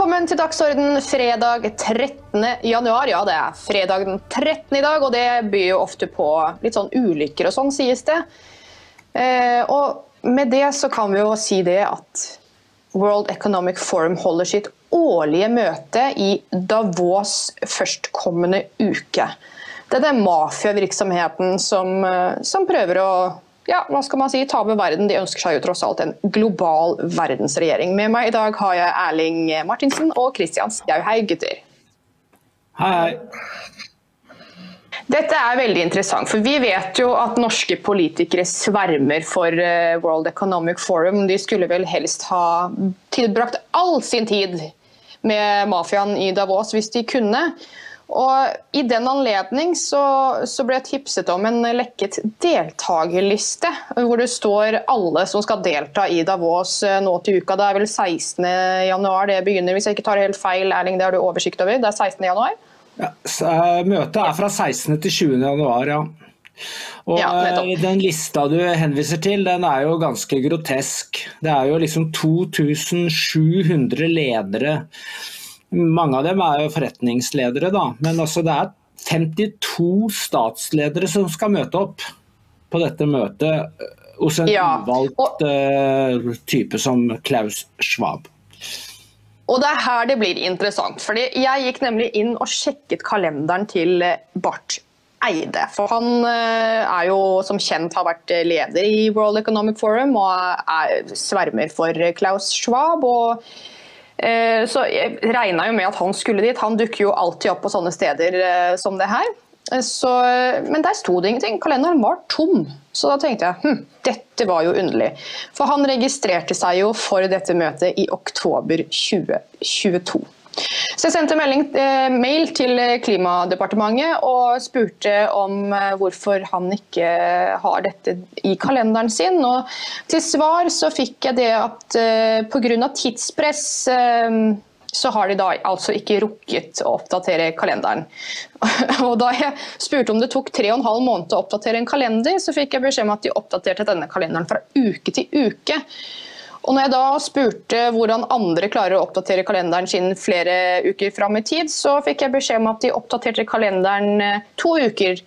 Velkommen til Dagsorden fredag 13. januar. Ja, det er fredag den 13. i dag, og det byr jo ofte på litt sånn ulykker og sånn, sies det. Eh, og med det så kan vi jo si det at World Economic Forum holder sitt årlige møte i Davos førstkommende uke. Det er den mafiavirksomheten som, eh, som prøver å ja, hva skal man si, ta med verden. De ønsker seg jo tross alt en global verdensregjering. Med meg i dag har jeg Erling Martinsen og Kristian Skau. Hei, gutter. Hei, hei. Dette er veldig interessant, for vi vet jo at norske politikere svermer for eh, World Economic Forum. De skulle vel helst ha tilbrakt all sin tid med mafiaen i Davos hvis de kunne. Og I den anledning så, så, ble jeg tipset om en lekket deltakerliste, hvor det står alle som skal delta i Davos eh, nå til uka. Det er vel 16. januar det begynner, hvis jeg ikke tar helt feil. Erling, det har du oversikt over? Det er 16. januar? Ja, eh, møtet er fra 16. til 20. januar, ja. Og ja, eh, Den lista du henviser til, den er jo ganske grotesk. Det er jo liksom 2700 ledere mange av dem er jo forretningsledere, da. Men altså det er 52 statsledere som skal møte opp på dette møtet eh, hos en ja. uvalgt uh, type som Klaus Schwab. Og det er her det blir interessant. fordi Jeg gikk nemlig inn og sjekket kalenderen til Barth Eide. For han er jo som kjent har vært leder i World Economic Forum og er svermer for Klaus Schwab. og Eh, så jeg regna jo med at han skulle dit. Han dukker jo alltid opp på sånne steder eh, som det her. Eh, så, men der sto det ingenting. Kalenderen var tom. Så da tenkte jeg hm, dette var jo underlig. For han registrerte seg jo for dette møtet i oktober 2022. Så jeg sendte melding, eh, mail til Klimadepartementet og spurte om eh, hvorfor han ikke har dette i kalenderen sin. Og til svar så fikk jeg det at eh, pga. tidspress eh, så har de da altså ikke rukket å oppdatere kalenderen. Og da jeg spurte om det tok tre og en halv måned å oppdatere en kalender, så fikk jeg beskjed om at de oppdaterte denne kalenderen fra uke til uke. Og når jeg da spurte hvordan andre klarer å oppdatere kalenderen sin flere uker fram i tid, så fikk jeg beskjed om at de oppdaterte kalenderen eh, to uker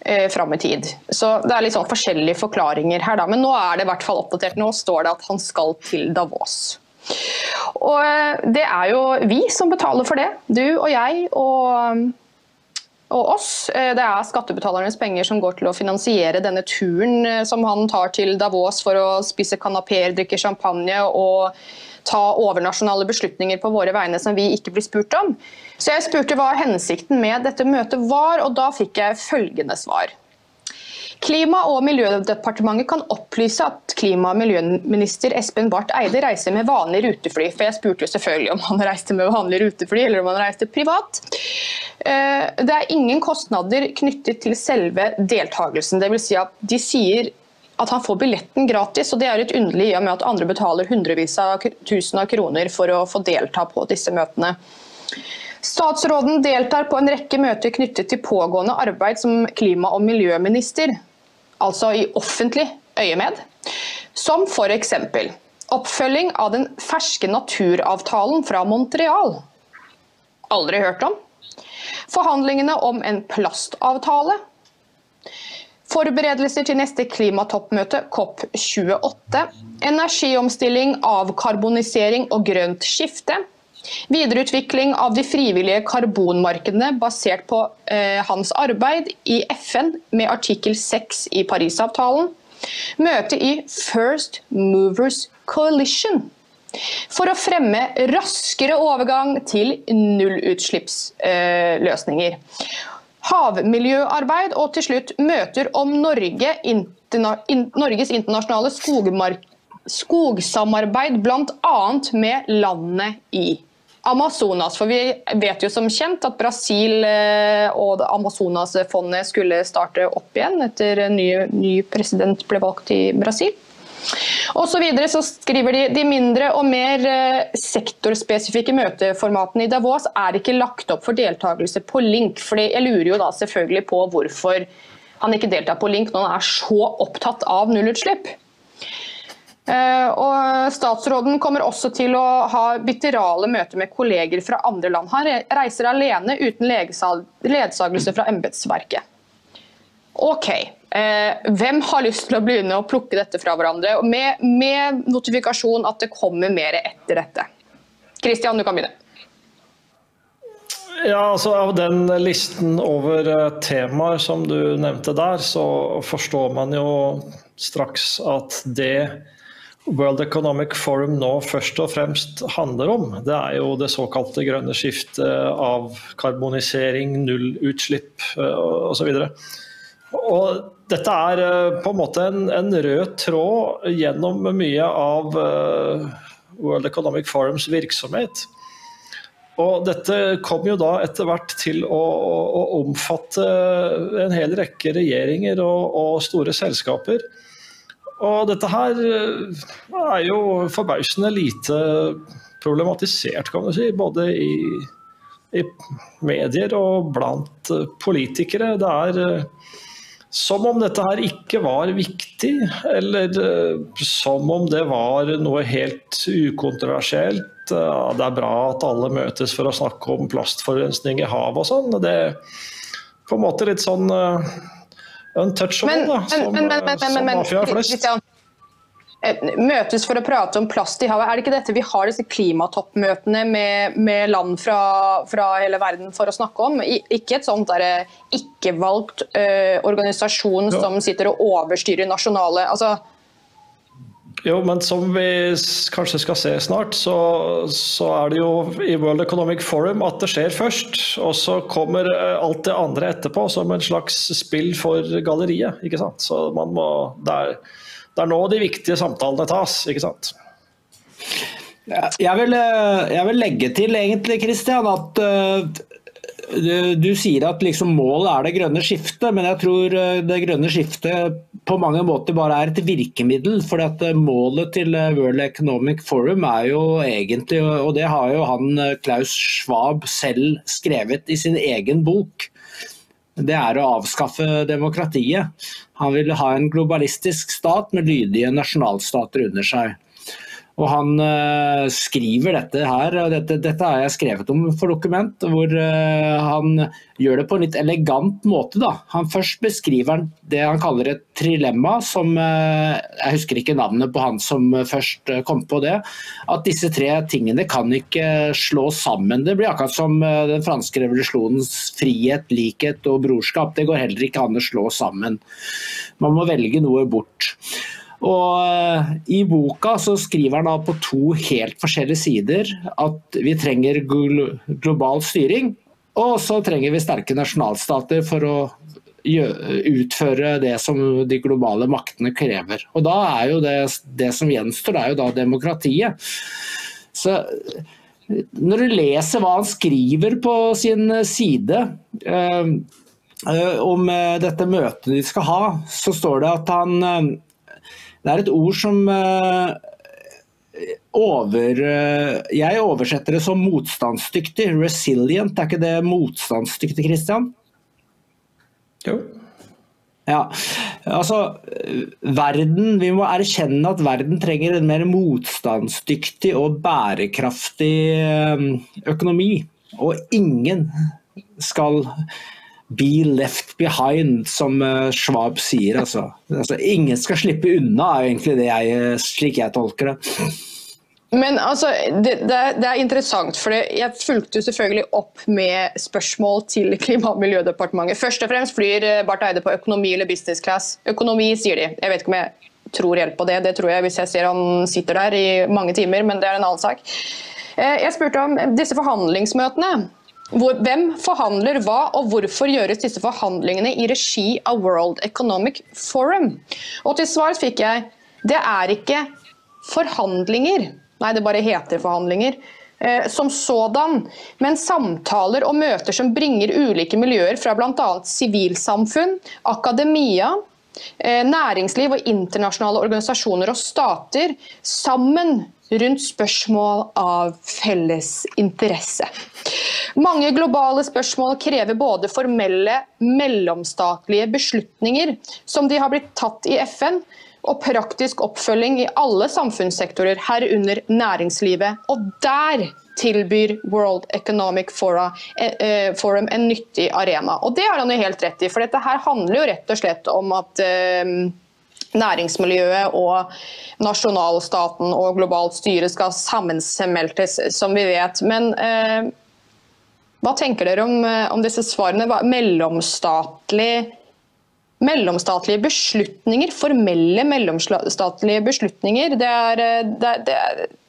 eh, fram i tid. Så det er litt sånn forskjellige forklaringer her, da. Men nå er det i hvert fall oppdatert. Nå står det at han skal til Davos. Og eh, det er jo vi som betaler for det. Du og jeg og og oss. Eh, det er skattebetalernes penger som går til å finansiere denne turen eh, som han tar til Davos for å spise kanapeer, drikke champagne og ta overnasjonale beslutninger på våre vegne som vi ikke blir spurt om. Så jeg spurte hva hensikten med dette møtet var, og da fikk jeg følgende svar. Klima- og miljødepartementet kan opplyse at klima- og miljøminister Espen Barth Eide reiser med vanlig rutefly. For jeg spurte jo selvfølgelig om han reiste med vanlig rutefly eller om han reiste privat. Eh, det er ingen kostnader knyttet til selve deltakelsen. Dvs. Si at de sier at han får billetten gratis, og det er litt underlig i og med at andre betaler hundrevis av tusen av kroner for å få delta på disse møtene. Statsråden deltar på en rekke møter knyttet til pågående arbeid som klima- og miljøminister altså i offentlig øyemed, som f.eks. oppfølging av den ferske naturavtalen fra Montreal. Aldri hørt om. Forhandlingene om en plastavtale. Forberedelser til neste klimatoppmøte, COP28. Energiomstilling, avkarbonisering og grønt skifte. Videreutvikling av de frivillige karbonmarkedene basert på eh, hans arbeid i FN med artikkel 6 i Parisavtalen. Møte i First Movers Coalition for å fremme raskere overgang til nullutslippsløsninger. Eh, Havmiljøarbeid og til slutt møter om Norge, interna, in, Norges internasjonale skogmark, skogsamarbeid bl.a. med landet i Amazonas. For vi vet jo som kjent at Brasil og Amazonas-fondet skulle starte opp igjen etter ny, ny president ble valgt i Brasil. Og så, videre så skriver de de mindre og mer eh, sektorspesifikke møteformatene i Davos er ikke lagt opp for deltakelse på link. for Jeg lurer jo da selvfølgelig på hvorfor han ikke deltar på link når han er så opptatt av nullutslipp. Eh, og Statsråden kommer også til å ha bitterale møter med kolleger fra andre land. Han reiser alene uten ledsagelse fra embetsverket. Ok, eh, hvem har lyst til å begynne å plukke dette fra hverandre? Med, med notifikasjon at det kommer mer etter dette. Kristian, du kan begynne. Ja, altså Av den listen over eh, temaer som du nevnte der, så forstår man jo straks at det World Economic Forum nå først og fremst handler om, det er jo det såkalte grønne skiftet av karbonisering, nullutslipp eh, osv. Og dette er eh, på en måte en, en, rød tråd gjennom mye av World Economic Forums virksomhet. Og dette kom jo da etter hvert til å, å, omfatte en hel rekke regjeringer og, og, store selskaper. Og dette her eh, er jo forbausende lite problematisert, kan du si. Både i, i medier og blant politikere. Det er eh, som om dette her ikke var viktig, eller eh, som om det var noe helt ukontroversielt det er bra at alle møtes for å snakke om plastforurensning i havet og sånn. Det er på en måte litt sånn uh, men, da, som, men, men, men, som mafia flest. Eh, møtes for å prate om plast i havet. Er det ikke dette vi har disse klimatoppmøtene med, med land fra, fra, hele verden for å snakke om? I, ikke et sånt ikke-valgt uh, organisasjon ja. som sitter og overstyrer nasjonale altså, jo, men som vi kanskje skal se snart, så, så, er det jo i World Economic Forum at det skjer først. Og så kommer eh, alt det andre etterpå som en slags spill for galleriet. ikke sant? Så man må, det, er, det er nå de viktige samtalene tas, ikke sant. Jeg vil, eh, jeg vil legge til egentlig, Christian, at uh, du, sier at liksom målet er det grønne skiftet, men jeg tror eh, det grønne skiftet på mange måter bare er et virkemiddel. for eh, Målet til eh, World Economic Forum er jo egentlig, og det har jo han Klaus Schwab selv skrevet i sin egen bok, det er å avskaffe demokratiet. Han vil ha en globalistisk stat med lydige nasjonalstater under seg. Og han uh, skriver dette her, og dette, dette, har jeg skrevet om for dokument, hvor uh, han gjør det på en litt elegant måte. Da. Han Først beskriver det han kaller et trilemma, som uh, Jeg husker ikke navnet på han som først kom på det. At disse tre tingene kan ikke slås sammen. Det blir akkurat som den franske revolusjonens frihet, likhet og brorskap. Det går heller ikke an å slå sammen. Man må velge noe bort. Og eh, I boka så skriver han da på to helt forskjellige sider at vi trenger global styring, og så trenger vi sterke nasjonalstater for å utføre det som de globale maktene krever. Og da er jo det, det som gjenstår, det er jo da demokratiet. Så når du leser hva han skriver på sin side eh, om dette møtet de skal ha, så står det at han det er et ord som eh, over eh, Jeg oversetter det som motstandsdyktig. Resilient, er ikke det motstandsdyktig, Christian? Jo. Ja, altså verden, Vi må erkjenne at verden trenger en mer motstandsdyktig og bærekraftig eh, økonomi. Og ingen skal Be left behind, som eh, Schwab sier. Altså. altså ingen skal slippe unna, er egentlig det jeg, eh, slik jeg tolker det. Men altså, det, det, er, det, er interessant, for jeg fulgte selvfølgelig opp med spørsmål til Klima- og miljødepartementet. Først og fremst flyr eh, Barth Eide på økonomi eller business class. Økonomi, sier de. Jeg vet ikke om jeg tror helt på det, det tror jeg hvis jeg ser han sitter der i mange timer, men det er en annen sak. Jeg spurte om disse forhandlingsmøtene. Hvem forhandler hva, og hvorfor gjøres disse forhandlingene i regi av World Economic Forum? Og til svar fikk jeg det er ikke forhandlinger. Nei, det bare heter forhandlinger. Eh, som sådan, men samtaler og møter som bringer ulike miljøer fra bl.a. sivilsamfunn, akademia, næringsliv og internasjonale organisasjoner og stater sammen rundt spørsmål av felles interesse. Mange globale spørsmål krever både formelle mellomstatlige beslutninger, som de har blitt tatt i FN, og praktisk oppfølging i alle samfunnssektorer, herunder næringslivet. Og der tilbyr World Economic eh, Forum en nyttig arena. Og det har han jo helt rett i, for dette her handler jo rett og slett om at næringsmiljøet og nasjonalstaten og globalt styre skal sammensmeltes, som vi vet. Men eh, hva tenker dere om, eh, om disse svarene? Mellomstatlig, mellomstatlige beslutninger, formelle mellomstatlige beslutninger, det er, eh, det, det,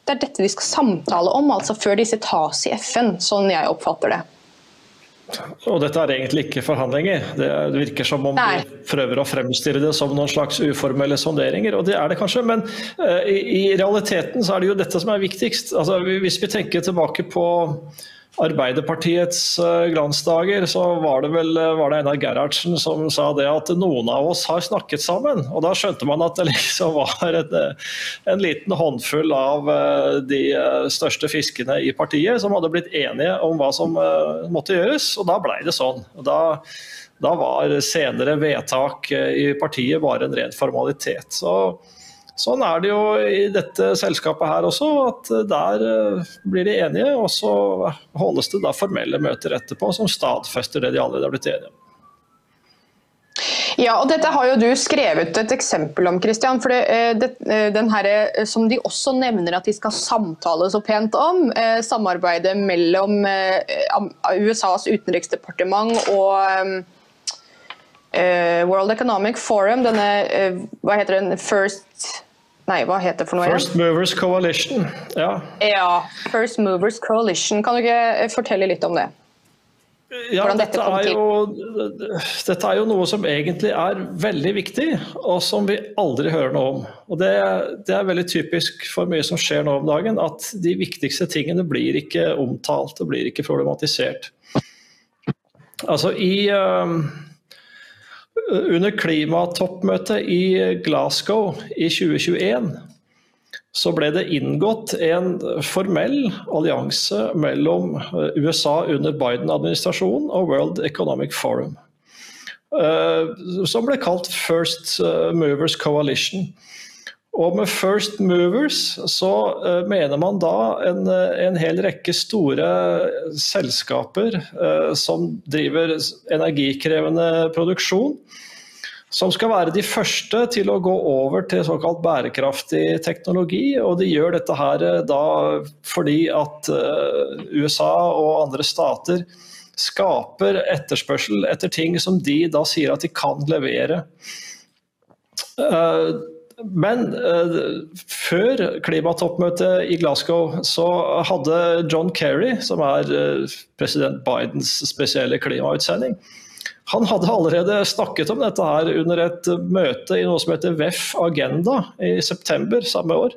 det er dette de skal samtale om, altså før disse tas i FN, sånn jeg oppfatter det. Og dette er egentlig ikke forhandlinger. Det virker som om Nei. de prøver å fremstille det som noen slags uformelle sonderinger, og det er det kanskje. Men uh, i, i, realiteten så er det jo dette som er viktigst. Altså, hvis vi tenker tilbake på Arbeiderpartiets eh, glansdager, så var det vel eh, var det Einar Gerhardsen som sa det at noen av oss har snakket sammen. Og da skjønte man at det liksom var en, eh, en liten håndfull av de største fiskene i partiet som hadde blitt enige om hva som måtte gjøres, og da blei det sånn. Da, da var senere vedtak i partiet bare en ren formalitet. Så Sånn er det jo i dette selskapet her også, at der eh, blir de enige. Og så holdes det da formelle møter etterpå som stadfester det de allerede har blitt enige om. Ja, og Dette har jo du skrevet et eksempel om, Christian. for det, eh, det, eh, den her, Som de også nevner at de skal samtale så pent om. Samarbeidet mellom USAs utenriksdepartement og World Economic Forum. Denne hva heter den, First Nei, hva heter det for noe? First Movers Coalition. Ja. ja. First Movers Coalition. Kan du ikke eh, fortelle litt om det? Ja, dette, dette, er jo, dette, er jo, noe som egentlig er veldig viktig, og som vi aldri hører noe om. Og det, det, er veldig typisk for mye som skjer nå om dagen, at de viktigste tingene blir ikke omtalt og blir ikke problematisert. Altså i... Uh, under klimatoppmøtet i Glasgow i 2021 så ble det inngått en formell allianse mellom USA under Biden-administrasjonen og World Economic Forum. Eh, som ble kalt First Movers Coalition. Og med First Movers så uh, mener man da en, en, hel rekke store selskaper uh, som driver energikrevende produksjon. Som skal være de første til å gå over til såkalt bærekraftig teknologi. Og de gjør dette her da fordi at USA og andre stater skaper etterspørsel etter ting som de da sier at de kan levere. Uh, men uh, før klimatoppmøtet i Glasgow så hadde John Kerry, som er uh, president Bidens spesielle klimautsending, han hadde allerede snakket om dette her under et møte i noe som heter VEF Agenda i september samme år.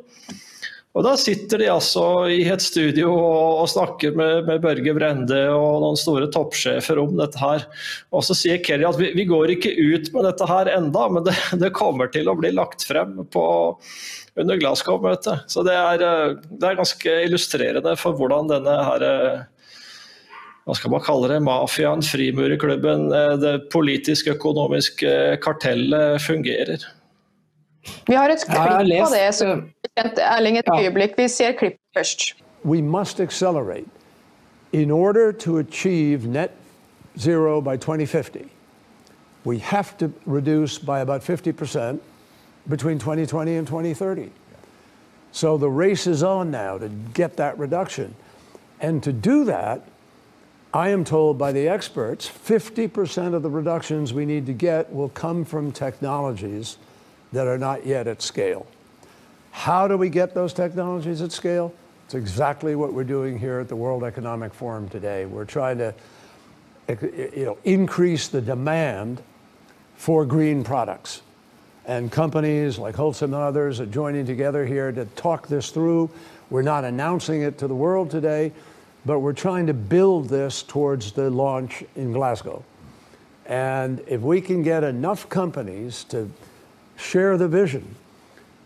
Og Da sitter de altså i et studio og, og snakker med, med, Børge Brende og noen store toppsjefer om dette her. Og så sier Kerry at vi, vi går ikke ut med dette her enda, men det, det kommer til å bli lagt frem på, under Glasgow-møtet. Så det er, det er, ganske illustrerende for hvordan denne her hva skal man kalle det, mafiaen, frimurerklubben, det politisk-økonomiske kartellet fungerer. Vi har et klipp på det. som Erling, et øyeblikk. Vi ser klipp først. We must accelerate in order to achieve net zero by 2050. We have to reduce by about 50% between 2020 and 2030. So the race is on now to get that reduction. And to do that, I am told by the experts 50% of the reductions we need to get will come from technologies that are not yet at scale. How do we get those technologies at scale? It's exactly what we're doing here at the World Economic Forum today. We're trying to eh, you know, increase the demand for green products. And companies like Holcim and others are joining together here to talk this through. We're not announcing it to the world today, but we're trying to build this towards the launch in Glasgow. And if we can get enough companies to share the vision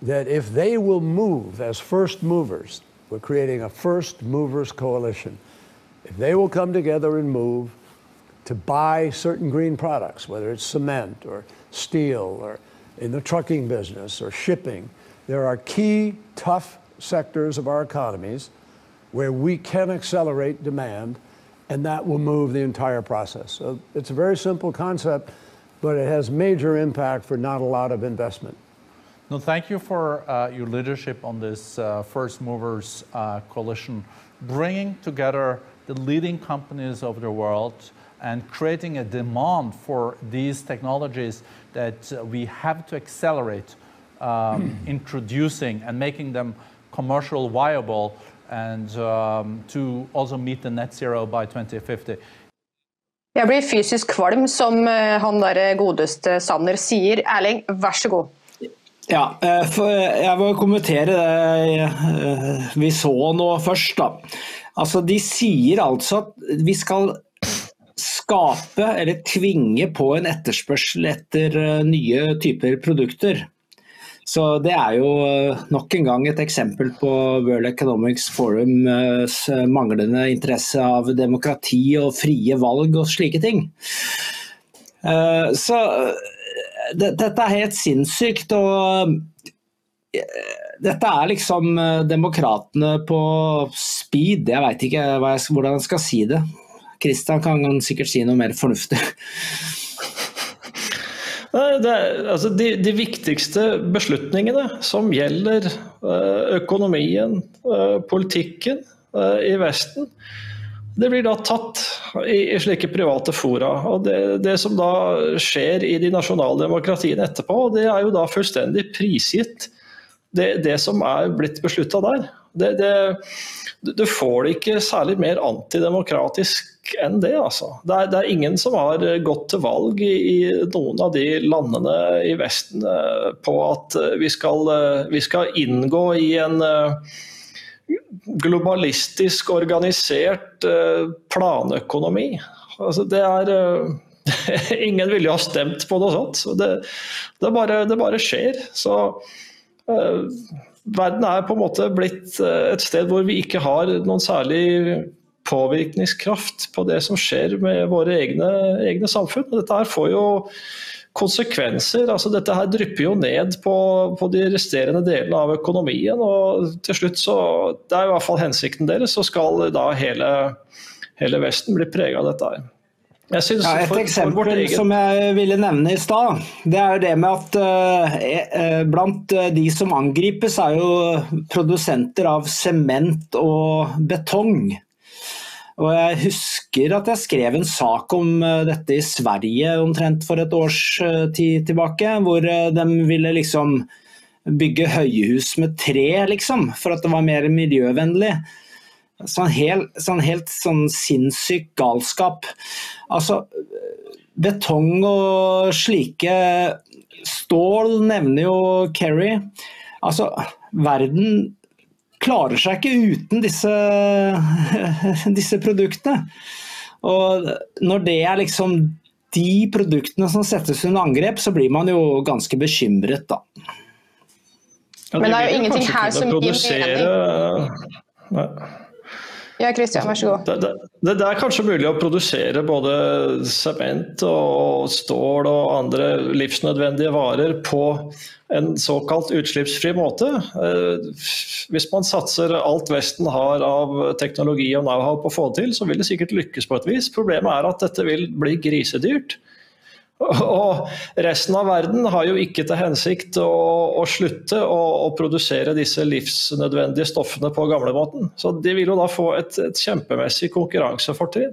that if they will move as first movers, we're creating a first movers coalition. If they will come together and move to buy certain green products, whether it's cement or steel or in the trucking business or shipping. There are key, tough sectors of our economies where we can accelerate demand, and that will move the entire process. So it's a very simple concept, but it has major impact for not a lot of investment. No, thank you for uh, your leadership on this uh, First Movers uh, Coalition, bringing together the leading companies of the world and creating a demand for these technologies that uh, we have to accelerate um, introducing and making them commercial viable and um, to also meet the net zero by 2050. Jeg blir fysisk kvalm, som eh, han der godeste Sanner sier. Erling, vær så god. Ja, eh, jeg må kommentere det eh, vi så nå først. da. Altså, De sier altså at vi skal skape eller tvinge på en etterspørsel etter nye typer produkter. Så Det er jo nok en gang et eksempel på World Economics Forums manglende interesse av demokrati og frie valg og slike ting. Så dette er helt sinnssykt. og dette er liksom demokratene på speed. Jeg veit ikke hvordan jeg skal si det. Kristian kan sikkert si noe mer fornuftig. Det, altså de, de, viktigste beslutningene som gjelder eh, økonomien, eh, politikken eh, i Vesten, det blir da tatt i, slike private fora. og det, det, som da skjer i de nasjonale demokratiene etterpå, det er jo da fullstendig prisgitt det, det som er blitt beslutta der. Det, du får det ikke særlig mer antidemokratisk enn det. Altså. Det, er, er ingen som har gått til valg i, i, noen av de landene i Vesten eh, på at vi skal, eh, vi skal inngå i en eh, globalistisk organisert planøkonomi. Altså, det er Ingen ville ha stemt på noe sånt. Så det, det, bare, det bare skjer. Så uh, verden er på en måte blitt eh, et sted hvor vi ikke har noen særlig påvirkningskraft på det som skjer med våre egne, egne samfunn. Dette her får jo konsekvenser. altså Dette her drypper jo ned på, på, de resterende delene av økonomien. og til slutt så, Det er i hvert fall hensikten deres, så skal da hele, hele Vesten bli prega av dette. her. Ja, et for, eksempel for egen... som jeg ville nevne i stad, det er det med at eh, blant de som angripes, er jo produsenter av sement og betong. Og Jeg husker at jeg skrev en sak om dette i Sverige omtrent for et års tid tilbake. Hvor de ville liksom bygge høyhus med tre, liksom, for at det var mer miljøvennlig. Sånn, hel, sånn helt sånn sinnssyk galskap. Altså, betong og slike Stål nevner jo Kerry. Altså, verden klarer seg ikke uten disse, disse produktene. Og når det er liksom de produktene som settes under angrep, så blir man jo ganske bekymret, da. Ja, Men det er jo ingenting her som gir mening. Ja, Kristian, vær så god. Det, det, det, er kanskje mulig å produsere både sement og stål og andre livsnødvendige varer på en såkalt utslippsfri måte. Eh, hvis man satser alt Vesten har av teknologi og know-how på å få det til, så vil det sikkert lykkes på et vis. Problemet er at dette vil bli grisedyrt. Og resten av verden har jo ikke til hensikt å, å slutte å, å, produsere disse livsnødvendige stoffene på gamlemåten. Så de vil jo da få et, et kjempemessig konkurransefortrinn.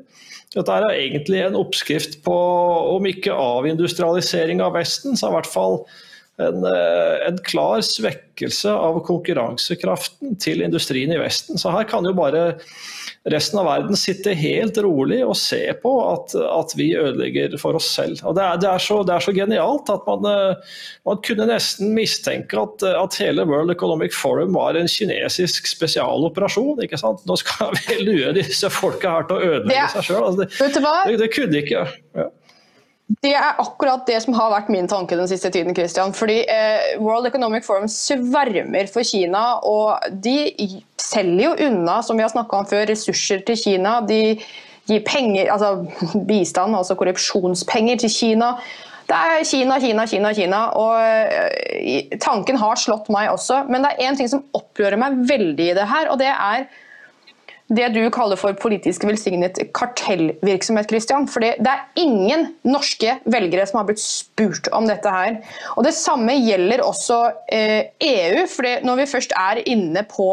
Dette er egentlig en oppskrift på, om ikke avindustrialisering av Vesten, så i hvert fall en, eh, en, klar svekkelse av konkurransekraften til industrien i Vesten. Så her kan jo bare resten av verden sitter helt rolig og ser på at, at vi ødelegger for oss selv. Og Det er, det er, så, det er så, genialt at man, eh, man, kunne nesten mistenke at, at, hele World Economic Forum var en kinesisk spesialoperasjon. ikke sant? Nå skal vi lure disse folka her til å ødelegge seg sjøl. Altså, det, det, kunne ikke. Ja. Det er akkurat det som har vært min tanke den siste tiden. Christian. Fordi eh, World Economic Forum svermer for Kina, og de selger jo unna som vi har om før, ressurser til Kina. De gir penger, altså bistand, altså korrupsjonspenger til Kina. Det er Kina, Kina, Kina, Kina. Og eh, tanken har slått meg også. Men det er én ting som opprører meg veldig i det her, og det er det du kaller for politisk velsignet kartellvirksomhet. Christian. For det er ingen norske velgere som har blitt spurt om dette her. Og Det samme gjelder også eh, EU. for Når vi først er inne på,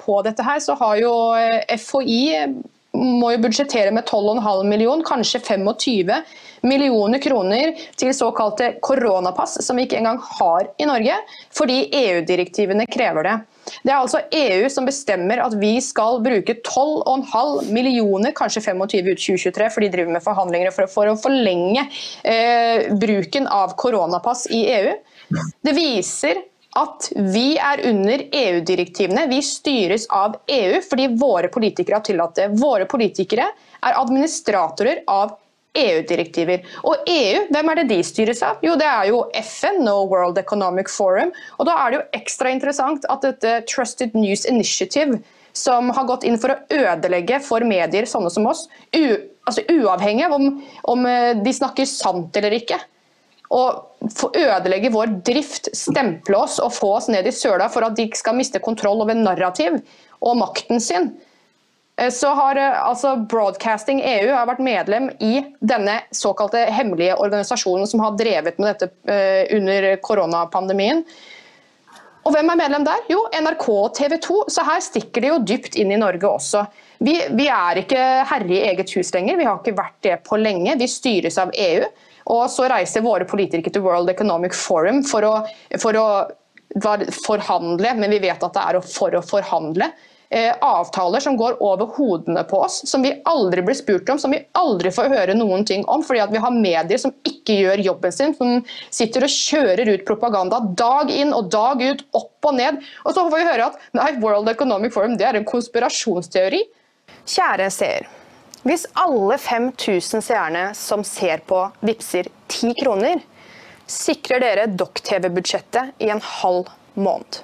på dette her, så har jo eh, FHI må jo budsjettere med 12,5 millioner, kanskje 25 millioner kroner til såkalte koronapass, som vi ikke engang har i Norge, fordi EU-direktivene krever det. Det er altså EU som bestemmer at vi skal bruke 12,5 millioner, kanskje 25 ut 2023, for de driver med forhandlinger for, for å forlenge eh, bruken av koronapass i EU. Det viser at vi er under EU-direktivene. Vi styres av EU fordi våre politikere har tillatt det. Våre politikere er administratorer av EU-direktiver. Og EU, hvem er det de styres av? Jo, det er jo FN, No World Economic Forum. Og da er det jo ekstra interessant at dette Trusted News Initiative, som har gått inn for å ødelegge for medier sånne som oss, altså uavhengig av om, om eh, de snakker sant eller ikke, og ødelegge vår drift, stemple oss og få oss ned i søla for at de ikke skal miste kontroll over narrativ og makten sin. Eh, så har eh, altså Broadcasting EU har vært medlem i denne såkalte hemmelige organisasjonen som har drevet med dette eh, under koronapandemien. Og hvem er medlem der? Jo, NRK og TV 2. Så her stikker det jo dypt inn i Norge også. Vi, vi er ikke herre i eget hus lenger, vi har ikke vært det på lenge. Vi styres av EU. Og så reiser våre politikere til World Economic Forum for å, for å forhandle, men vi vet at det er for å forhandle. Eh, avtaler som går over hodene på oss, som vi aldri blir spurt om, som vi aldri får høre noen ting om, fordi vi har medier som ikke gjør jobben sin, som sitter og kjører ut propaganda dag inn og dag ut, opp og ned. Og så får vi høre at nei, World Economic Forum det er en konspirasjonsteori. Kjære seer. Hvis alle 5000 seerne som ser på, vippser 10 kroner, sikrer dere Dokk-TV-budsjettet i en halv måned.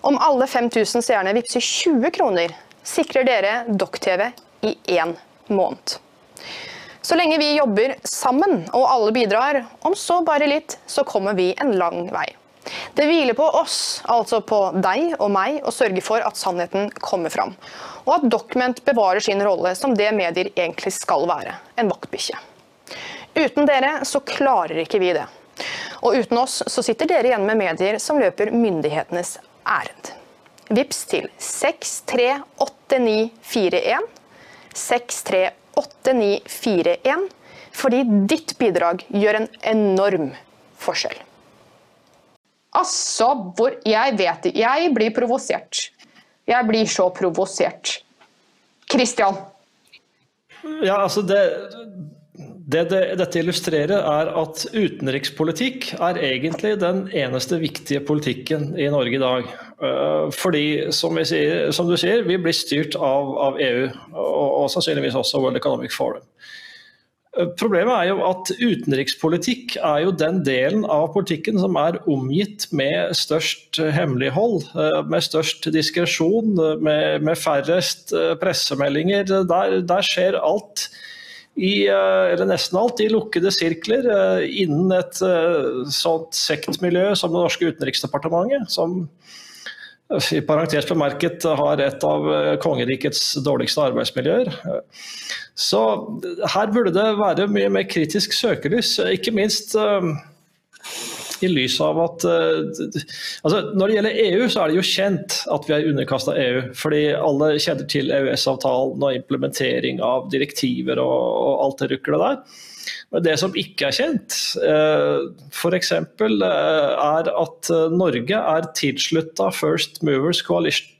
Om alle 5000 seerne vippser 20 kroner, sikrer dere Dokk-TV i én måned. Så lenge vi jobber sammen og alle bidrar, om så bare litt, så kommer vi en lang vei. Det hviler på oss, altså på deg og meg, å sørge for at sannheten kommer fram. Og at Document bevarer sin rolle som det medier egentlig skal være, en vaktbikkje. Uten dere så klarer ikke vi det. Og uten oss så sitter dere igjen med medier som løper myndighetenes ærend. Vips til 638941. 638941. Fordi ditt bidrag gjør en enorm forskjell. Altså, hvor Jeg vet det. Jeg blir provosert. Jeg blir så provosert. Christian? Ja, altså det, det, det, dette illustrerer, er at utenrikspolitikk er egentlig den eneste viktige politikken i Norge i dag. Eh, fordi, som, sier, som du sier, vi blir styrt av, av EU, og, og sannsynligvis også World Economic Forum. Problemet er jo at utenrikspolitikk er jo den delen av politikken som er omgitt med størst hemmelighold, eh, med størst diskresjon, med, med, færrest eh, pressemeldinger. Der, der, skjer alt, i, eh, eller nesten alt, i lukkede sirkler innen et sånt sektmiljø som det norske utenriksdepartementet, som i parentes bemerket har et av kongerikets dårligste arbeidsmiljøer. Så her burde det være mye mer kritisk søkelys, ikke minst i lys av at uh, altså Når det gjelder EU, så er det jo kjent at vi er underkasta EU. Fordi alle kjenner til EØS-avtalen og implementering av direktiver og, og alt det ruklet der. Men det som ikke er kjent, eh, f.eks. er at Norge er tilslutta First Movers Coalition.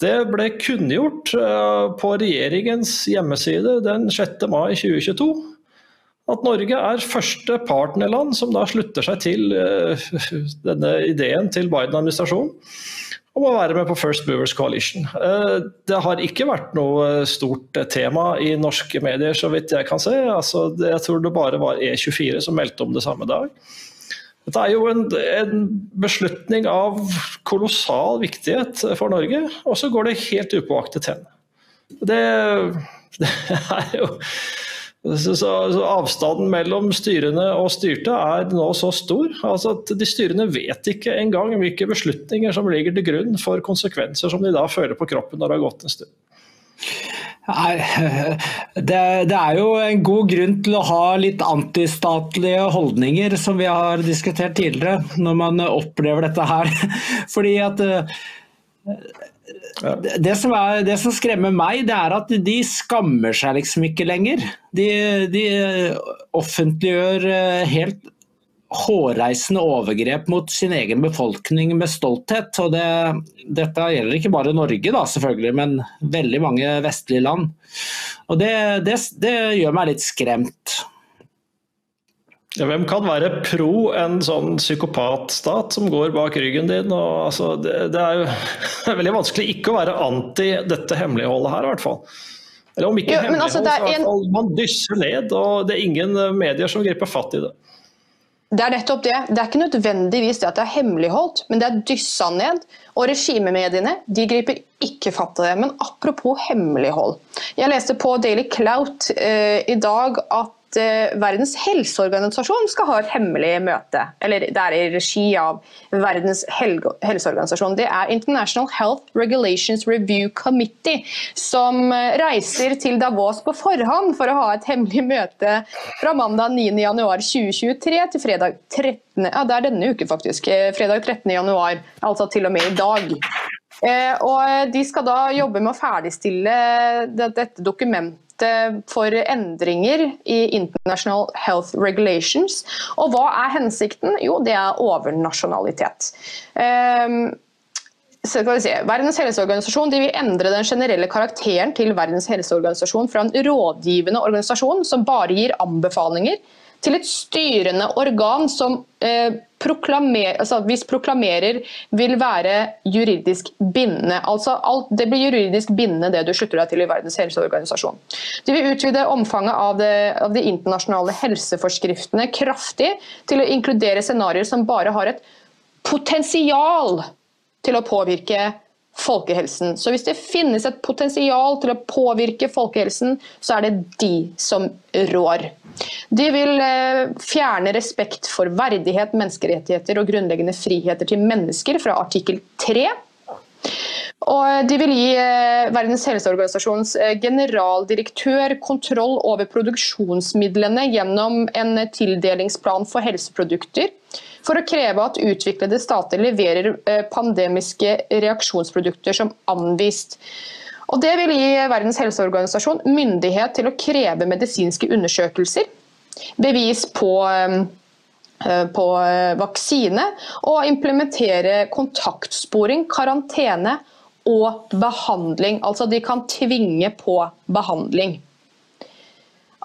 Det ble kunngjort eh, på regjeringens hjemmeside den 6. mai 2022 at Norge er første partnerland som da slutter seg til eh, denne ideen til Biden-administrasjonen om å være med på First Movers Coalition. Eh, det har ikke vært noe stort tema i norske medier, så vidt jeg kan se. Altså, jeg tror det bare var E24 som meldte om det samme dag. Dette er jo en, en, beslutning av kolossal viktighet for Norge, og så går det helt upåaktet hen. Det, det, er jo Så, så, Avstanden mellom styrene og styrte er nå så stor altså at de styrene vet ikke engang hvilke beslutninger som ligger til grunn for konsekvenser som de da føler på kroppen når det har gått en stund. Nei, det, det, er jo en god grunn til å ha litt antistatlige holdninger, som vi har diskutert tidligere, når man opplever dette her. Fordi at det som, er, det som, skremmer meg, det er at de skammer seg liksom ikke lenger. De, de offentliggjør eh, helt hårreisende overgrep mot sin egen befolkning med stolthet. Og det, dette gjelder ikke bare Norge, da, selvfølgelig, men veldig mange vestlige land. Og det, det gjør meg litt skremt. Hvem kan være pro en sånn psykopatstat som går bak ryggen din? Og, altså, det, det, er jo det er veldig vanskelig ikke å være anti dette hemmeligholdet her, i hvert fall. Eller om ikke jo, hemmelighold, altså, så i hvert fall man dysser ned, og det er ingen eh, medier som griper fatt i det. Det er nettopp det. Det er ikke nødvendigvis det at det er hemmeligholdt, men det er dyssa ned. Og regimemediene de griper ikke fatt i det. Men apropos hemmelighold. Jeg leste på Daily Clout eh, i dag at Eh, Verdens helseorganisasjon skal ha et hemmelig møte. Eller det er i regi av Verdens helseorganisasjon. Det er International Health Regulations Review Committee, som eh, reiser til Davos på forhånd for å ha et hemmelig møte fra mandag 9.1.2023 til fredag 13. Ja, det er denne uke, faktisk. Eh, fredag 13.1, altså til og med i dag. Og De skal da jobbe med å ferdigstille dette dokumentet for endringer i International Health Regulations. Og hva er hensikten? Jo, det er overnasjonalitet. Um, Verdens helseorganisasjon vil endre den generelle karakteren til Verdens helseorganisasjon fra en rådgivende organisasjon som bare gir anbefalinger, til et styrende organ som eh, proklamer, altså, hvis proklamerer vil være juridisk bindende. Altså, alt, det blir juridisk bindende det du slutter deg til i Verdens helseorganisasjon. De vil utvide omfanget av, det, av de internasjonale helseforskriftene kraftig til å inkludere scenarioer som bare har et potensial til å påvirke folkehelsen. Så hvis det finnes et potensial til å påvirke folkehelsen, så er det de som rår. De vil eh, fjerne respekt for verdighet, menneskerettigheter og grunnleggende friheter til mennesker fra artikkel 3. Og de vil gi eh, Verdens helseorganisasjons eh, generaldirektør kontroll over produksjonsmidlene gjennom en tildelingsplan for helseprodukter for å kreve at utviklede stater leverer pandemiske reaksjonsprodukter som anvist. Og det vil gi Verdens helseorganisasjon myndighet til å kreve medisinske undersøkelser, bevis på eh, på eh, vaksine og implementere kontaktsporing, karantene og behandling. Altså de kan tvinge på behandling.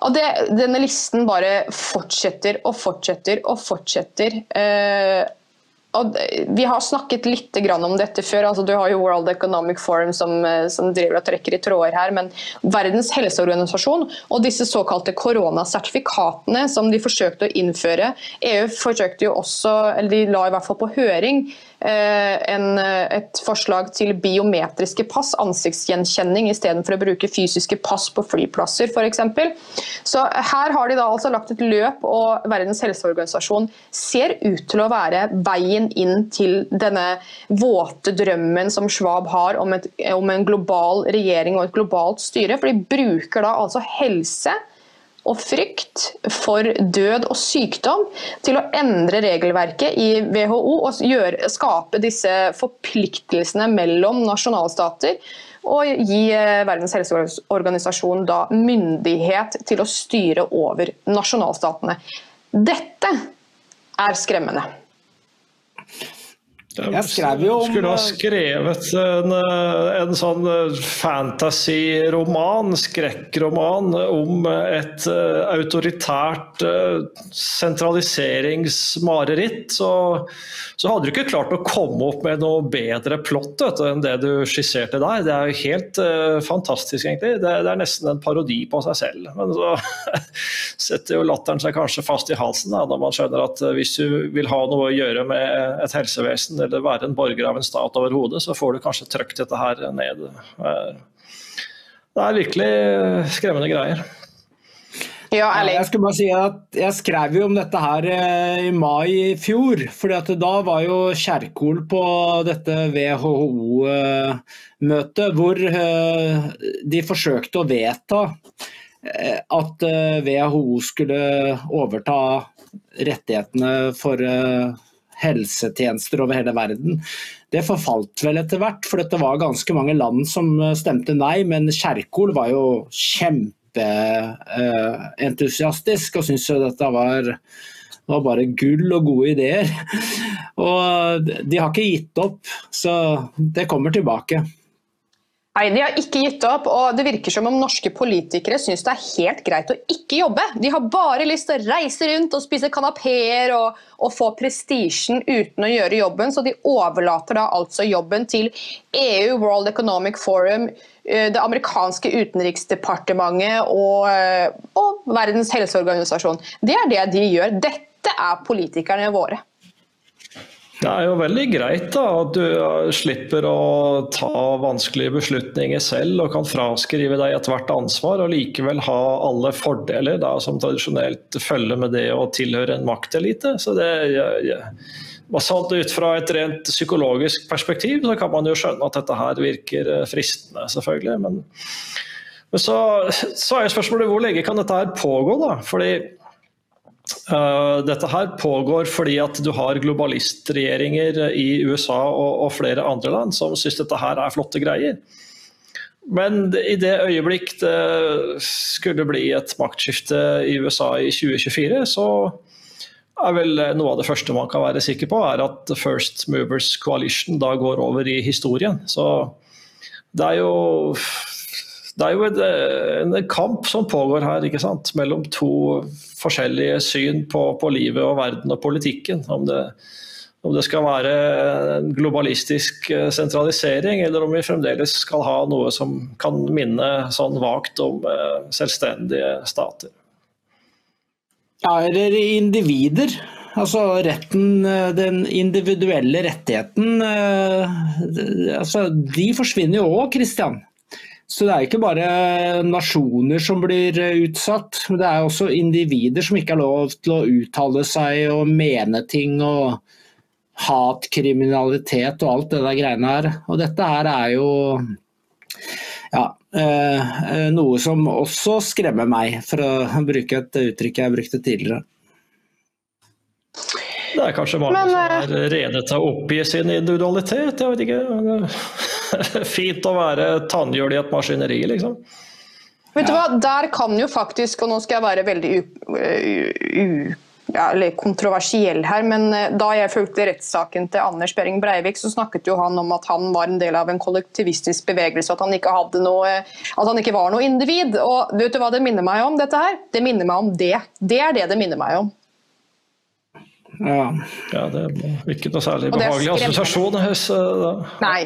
Og det, denne listen bare fortsetter og fortsetter og fortsetter. Eh, og vi har snakket litt om dette før. altså Du har jo World Economic Forum som, eh, som driver og trekker i tråder her. Men Verdens helseorganisasjon og disse såkalte koronasertifikatene som de forsøkte å innføre EU forsøkte jo også, eller de la i hvert fall på høring en, eh, et forslag til biometriske pass, ansiktsgjenkjenning istedenfor å bruke fysiske pass på flyplasser f.eks. Så her har de da altså lagt et løp, og Verdens helseorganisasjon ser ut til å være veien inn til denne våte drømmen som Schwab har om, et, om en global regjering og et globalt styre. For de bruker da altså helse og frykt for død og sykdom til å endre regelverket i WHO og gjøre, skape disse forpliktelsene mellom nasjonalstater. Og gi eh, Verdens helseorganisasjon da myndighet til å styre over nasjonalstatene. Dette er skremmende. Jeg skrev jo om Skulle ha eh, skrevet en, eh, en sånn eh, fantasy-roman, skrekkroman, om et autoritært sentraliseringsmareritt, så, så, hadde du ikke klart å komme opp med noe bedre plott enn det du skisserte der. Det er jo helt uh, fantastisk, egentlig. Det, det, er nesten en parodi på seg selv. Men så setter jo latteren seg kanskje fast i halsen da, når man skjønner at hvis du vil ha noe å gjøre med et helsevesen eller være en borger av en stat overhodet, så får du kanskje trykt dette her ned. Det er virkelig skremmende greier. Ja, ærlig. Jeg skulle bare si at jeg skrev jo om dette her i mai i fjor. fordi da var jo Kjerkol på dette WHO-møtet hvor de forsøkte å vedta at WHO skulle overta rettighetene for helsetjenester over hele verden. Det forfalt vel etter hvert, for det var ganske mange land som stemte nei. Men Kjerkol var jo kjempeentusiastisk og syntes jo dette var, var bare gull og gode ideer. Og de har ikke gitt opp, så det kommer tilbake. Nei, De har ikke gitt opp, og det virker som om norske politikere syns det er helt greit å ikke jobbe. De har bare lyst til å reise rundt og spise kanapeer og, og få prestisjen uten å gjøre jobben, så de overlater da altså jobben til EU, World Economic Forum, eh, det amerikanske utenriksdepartementet og, eh, og Verdens helseorganisasjon. Det er det de gjør. Dette er politikerne våre. Det er jo veldig greit da, at du slipper å ta vanskelige beslutninger selv og kan fraskrive deg ethvert ansvar og likevel ha alle fordeler da, som tradisjonelt følger med det å tilhøre en maktelite. Så det, ja, ja. Ut fra et rent psykologisk perspektiv så kan man jo skjønne at dette her virker eh, fristende, selvfølgelig. Men, men så, så er spørsmålet hvor lenge kan dette her pågå? da? Fordi dette her pågår fordi at du har globalistregjeringer i USA og, flere andre land som syns dette her er flotte greier. Men i det øyeblikk det skulle bli et maktskifte i USA i 2024, så er vel noe av det første man kan være sikker på, er at First Movers Coalition da går over i historien. Så det er jo det er jo en, en, kamp som pågår her, ikke sant? mellom to forskjellige syn på, på livet og verden og politikken. Om det, om det, skal være en globalistisk eh, sentralisering, eller om vi fremdeles skal ha noe som kan minne sånn vagt om eh, selvstendige stater. Ja, eller individer. Altså retten, eh, den individuelle rettigheten altså, De forsvinner jo òg, Kristian. Så det er ikke bare nasjoner som blir eh, utsatt, men det er også individer som ikke har lov til å uttale seg og mene ting. og Hatkriminalitet og alt det der greiene her. Og dette her er jo ja, eh, eh, noe som også skremmer meg, for å bruke et uttrykk jeg brukte tidligere. Det er kanskje mange Men, som er rede til å oppgi sin individualitet. Jeg vet ikke. Fint å være tannhjul i et maskineri, liksom. Vet du hva, Der kan jo faktisk, og nå skal jeg være veldig u, u, ja, kontroversiell her, men eh, da jeg fulgte rettssaken til Anders Behring Breivik, så snakket jo han om at han var en del av en kollektivistisk bevegelse, at han ikke, hadde noe, at han ikke var noe individ. Og vet du hva det minner meg om, dette her? Det minner meg om det. Det er det det minner meg om. Ja. ja det er ikke noe særlig behagelig assosiasjon. Nei.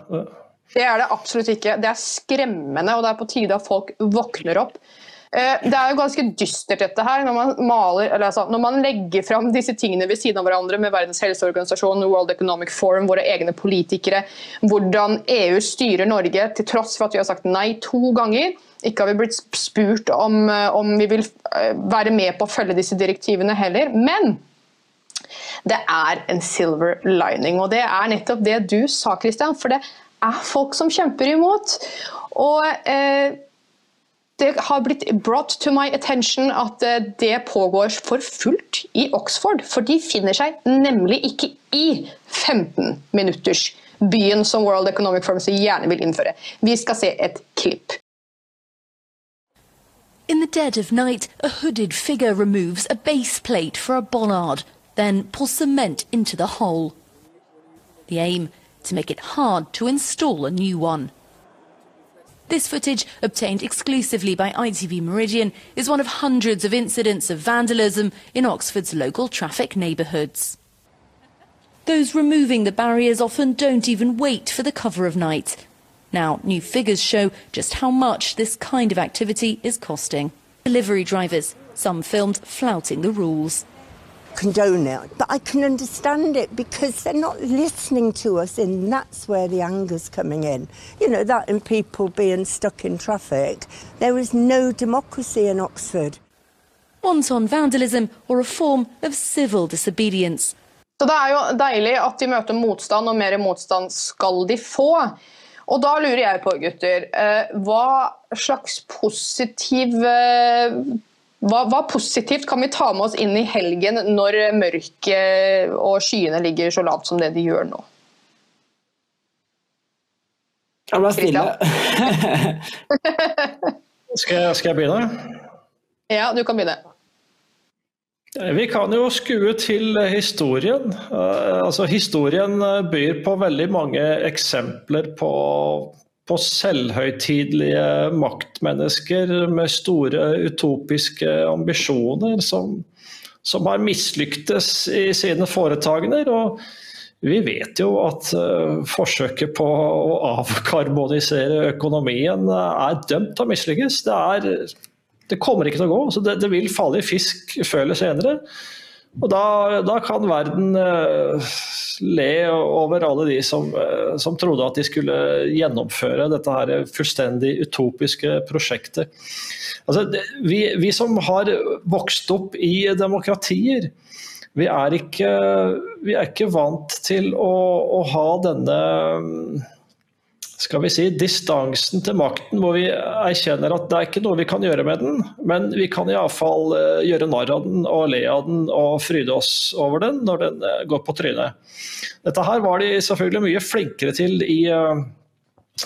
Det er det absolutt ikke. Det er skremmende, og det er på tide at folk våkner opp. Eh, det er jo ganske dystert dette her, når man, maler, altså, når man legger fram disse tingene ved siden av hverandre med Verdens helseorganisasjon, World Economic Forum, våre egne politikere, hvordan EU styrer Norge til tross for at vi har sagt nei to ganger. Ikke har vi blitt spurt om, eh, om vi vil eh, være med på å følge disse direktivene heller. Men det er en silver lining, og det er nettopp det du sa, Christian. For det er folk som kjemper imot. Og eh, det har blitt brought to my attention at eh, det pågår for fullt i Oxford. For de finner seg nemlig ikke i 15 minutters byen som World Economic Forum gjerne vil innføre. Vi skal se et klipp. In the dead of night, a hooded figure removes a base plate for a bollard, then pulls cement into the hole. The aim to make it hard to install a new one. This footage, obtained exclusively by ITV Meridian, is one of hundreds of incidents of vandalism in Oxford's local traffic neighbourhoods. Those removing the barriers often don't even wait for the cover of night. Now, new figures show just how much this kind of activity is costing. Delivery drivers, some filmed flouting the rules condone it, but I can understand it because they're not listening to us, and that's where the anger's coming in. You know, that and people being stuck in traffic. There is no democracy in Oxford. wanton vandalism, or a form of civil disobedience. Så Det er jo deilig at de møter motstand, og mer motstand skal de få. Og da lurer jeg på, gutter, eh, hva slags positiv eh, hva, hva, positivt kan vi ta med oss inn i helgen når mørket og skyene ligger så lavt som det de gjør nå? Jeg ble stille. skal, jeg, skal jeg begynne? Ja, du kan begynne. Vi kan jo skue til historien. Eh, altså, historien byr på veldig mange eksempler på, på selvhøytidelige maktmennesker med store utopiske ambisjoner som, som har mislyktes i sine foretagender. Og vi vet jo at uh, forsøket på å avkarbonisere økonomien er dømt til å mislykkes. Det det kommer ikke til å gå. så Det, det vil falle i fisk før eller senere. Og da, da kan verden uh, le over alle de som, uh, som, trodde at de skulle gjennomføre dette her fullstendig utopiske prosjektet. Altså, vi, vi, som har vokst opp i demokratier, vi er ikke, vi er ikke vant til å, å ha denne skal vi si, distansen til makten, hvor vi erkjenner at det er ikke noe vi kan gjøre med den, men vi kan iallfall eh, gjøre narr av den og le av den og fryde oss over den når den eh, går på trynet. Dette her var de selvfølgelig mye flinkere til i, eh,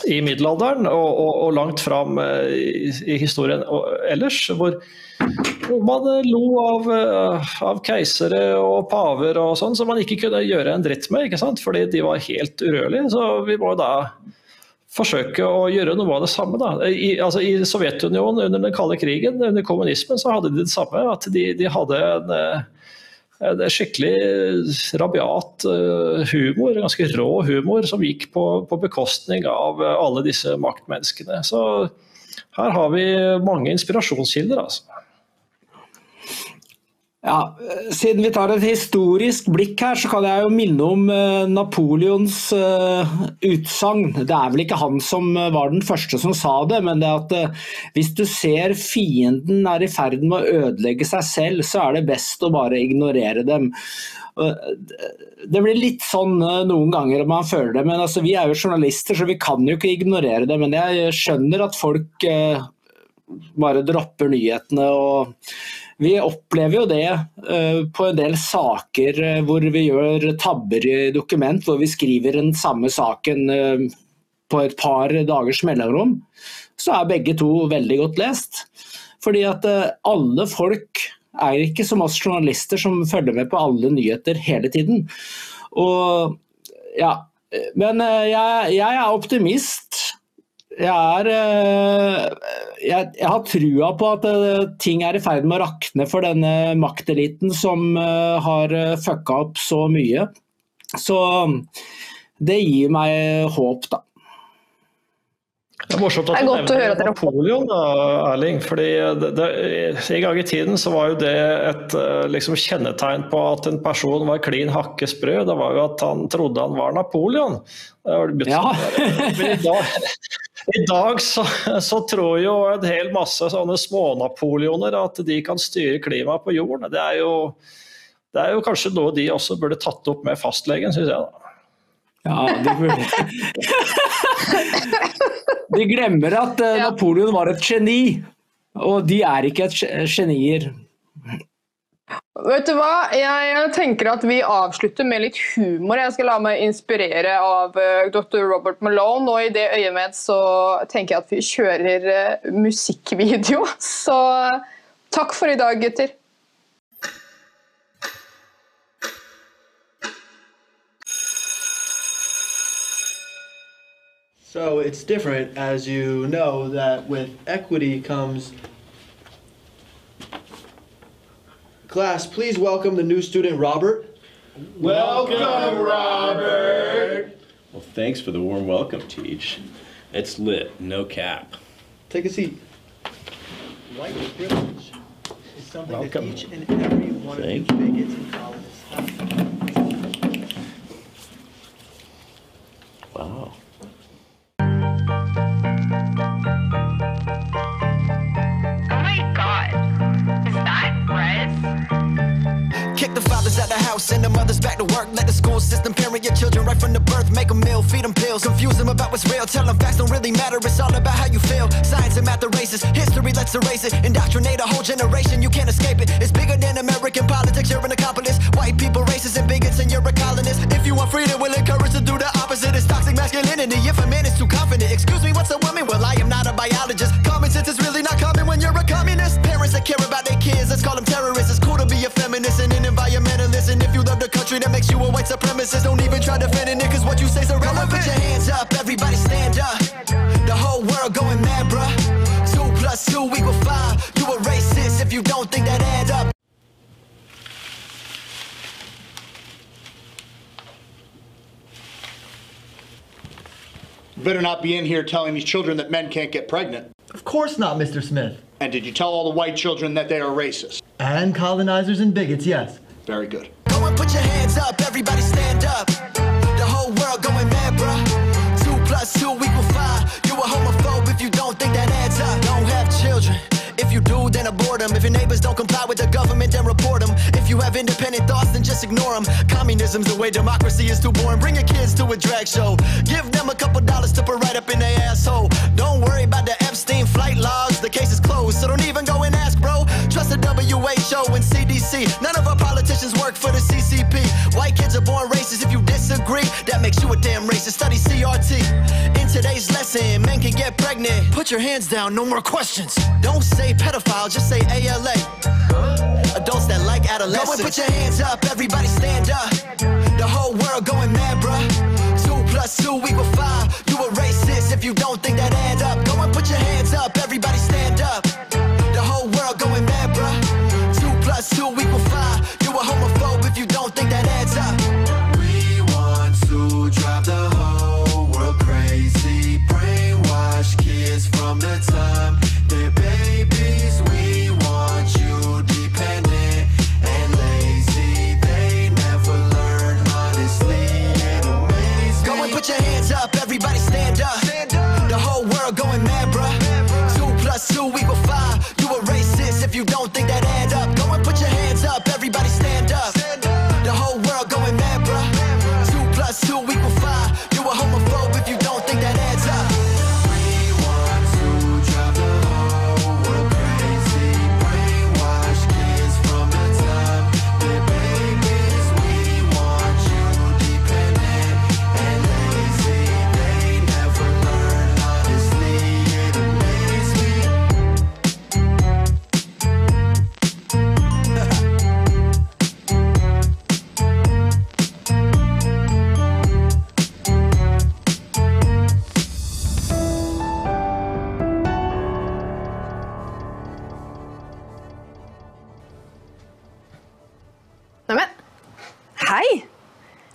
i middelalderen og, og, og, langt fram i, i historien ellers, hvor man lo av, av, keisere og paver og sånn, som man ikke kunne gjøre en dritt med, ikke sant? fordi de var helt urørlige. Så vi må da forsøke å gjøre noe av det samme. I, altså, I, Sovjetunionen under den kalde krigen, under kommunismen, så hadde de det samme. At de, de hadde en, en, skikkelig rabiat eh, humor, ganske rå humor, som gikk på, på bekostning av alle disse maktmenneskene. Så her har vi mange inspirasjonskilder. altså. Ja, Siden vi tar et historisk blikk her, så kan jeg jo minne om uh, Napoleons uh, utsagn. Det er vel ikke han som uh, var den første som sa det, men det at hvis du ser fienden er i ferd med å ødelegge seg selv, så er det best å bare ignorere dem. Det blir litt sånn noen ganger om man føler det, men altså, vi er jo journalister, så vi kan jo ikke ignorere det. Men jeg skjønner at folk bare dropper nyhetene. og vi opplever jo det uh, på en del saker uh, hvor vi gjør tabber i dokument, hvor vi skriver den samme saken uh, på et par dagers mellomrom. Så er begge to veldig godt lest. Fordi at alle folk er ikke som oss journalister som følger med på alle nyheter hele tiden. Og ja, men jeg, jeg er optimist jeg, er, eh, jeg, jeg, har trua på at eh, ting er i ferd med å rakne for denne makteliten som eh, har fucka opp så mye. Så det gir meg håp, da. Det er morsomt at du nevner Napoleon, da, Erling. fordi det, det, En gang i tiden så var jo det et liksom, kjennetegn på at en person var klin hakke sprø. Det var jo at han trodde han var Napoleon. Det var det ja. Men i dag, i dag så, så, tror jo en hel masse sånne smånapoleoner at de kan styre klimaet på jorden. Det er, jo, det er jo kanskje noe de også burde tatt opp med fastlegen, syns jeg. da. Ja, de De glemmer at uh, Napoleon var et geni, og de er ikke et genier. Vet du hva? Jeg tenker at vi avslutter med litt humor. Jeg skal la meg inspirere av eh, dr. Robert Malone, og i det øyemed så tenker jeg at vi kjører eh, musikkvideo. Så takk for i dag, gutter. So it's different, as you know, that with equity comes Class, please welcome the new student, Robert. Welcome, Robert. Well, thanks for the warm welcome, Teach. It's lit, no cap. Take a seat. White privilege is something welcome. that each and every one Thank of you bigots and colonists Wow. And the mother's back to work. Let the school system parent your children right from the birth. Make them meal, feed them pills. Confuse them about what's real. Tell them facts don't really matter. It's all about how you feel. Science and math erases. History, let's erase it. Indoctrinate a whole generation. You can't escape it. It's bigger than American politics. You're an accomplice. White people, racists, and a white supremacist. Don't even try defending it, cause what you say's irrelevant. Put your hands up, everybody stand up. The whole world going mad, bruh. Two plus two equal five. You a racist if you don't think that add up. Better not be in here telling these children that men can't get pregnant. Of course not, Mr. Smith. And did you tell all the white children that they are racist? And colonizers and bigots, yes. Very good. Hands up, everybody stand up. The whole world going mad, bruh. Two plus two equal five. You a homophobe if you don't think that adds up. Don't have children. If you do, then abort them. If your neighbors don't comply with the government, then report them. If you have independent thoughts, then just ignore them. Communism's the way democracy is too boring. Bring your kids to a drag show. Give them a couple dollars to put right up in their asshole. Don't worry about the Epstein flight logs. The case is closed, so don't even go and ask, bro. Trust the WHO and CDC. None of our politicians work for the CCP. Are born racist. If you disagree, that makes you a damn racist. Study CRT. In today's lesson, men can get pregnant. Put your hands down, no more questions. Don't say pedophile, just say ALA. Adults that like adolescents. Go and put your hands up, everybody stand up. The whole world going mad, bruh. Two plus two equal five. You a racist if you don't think that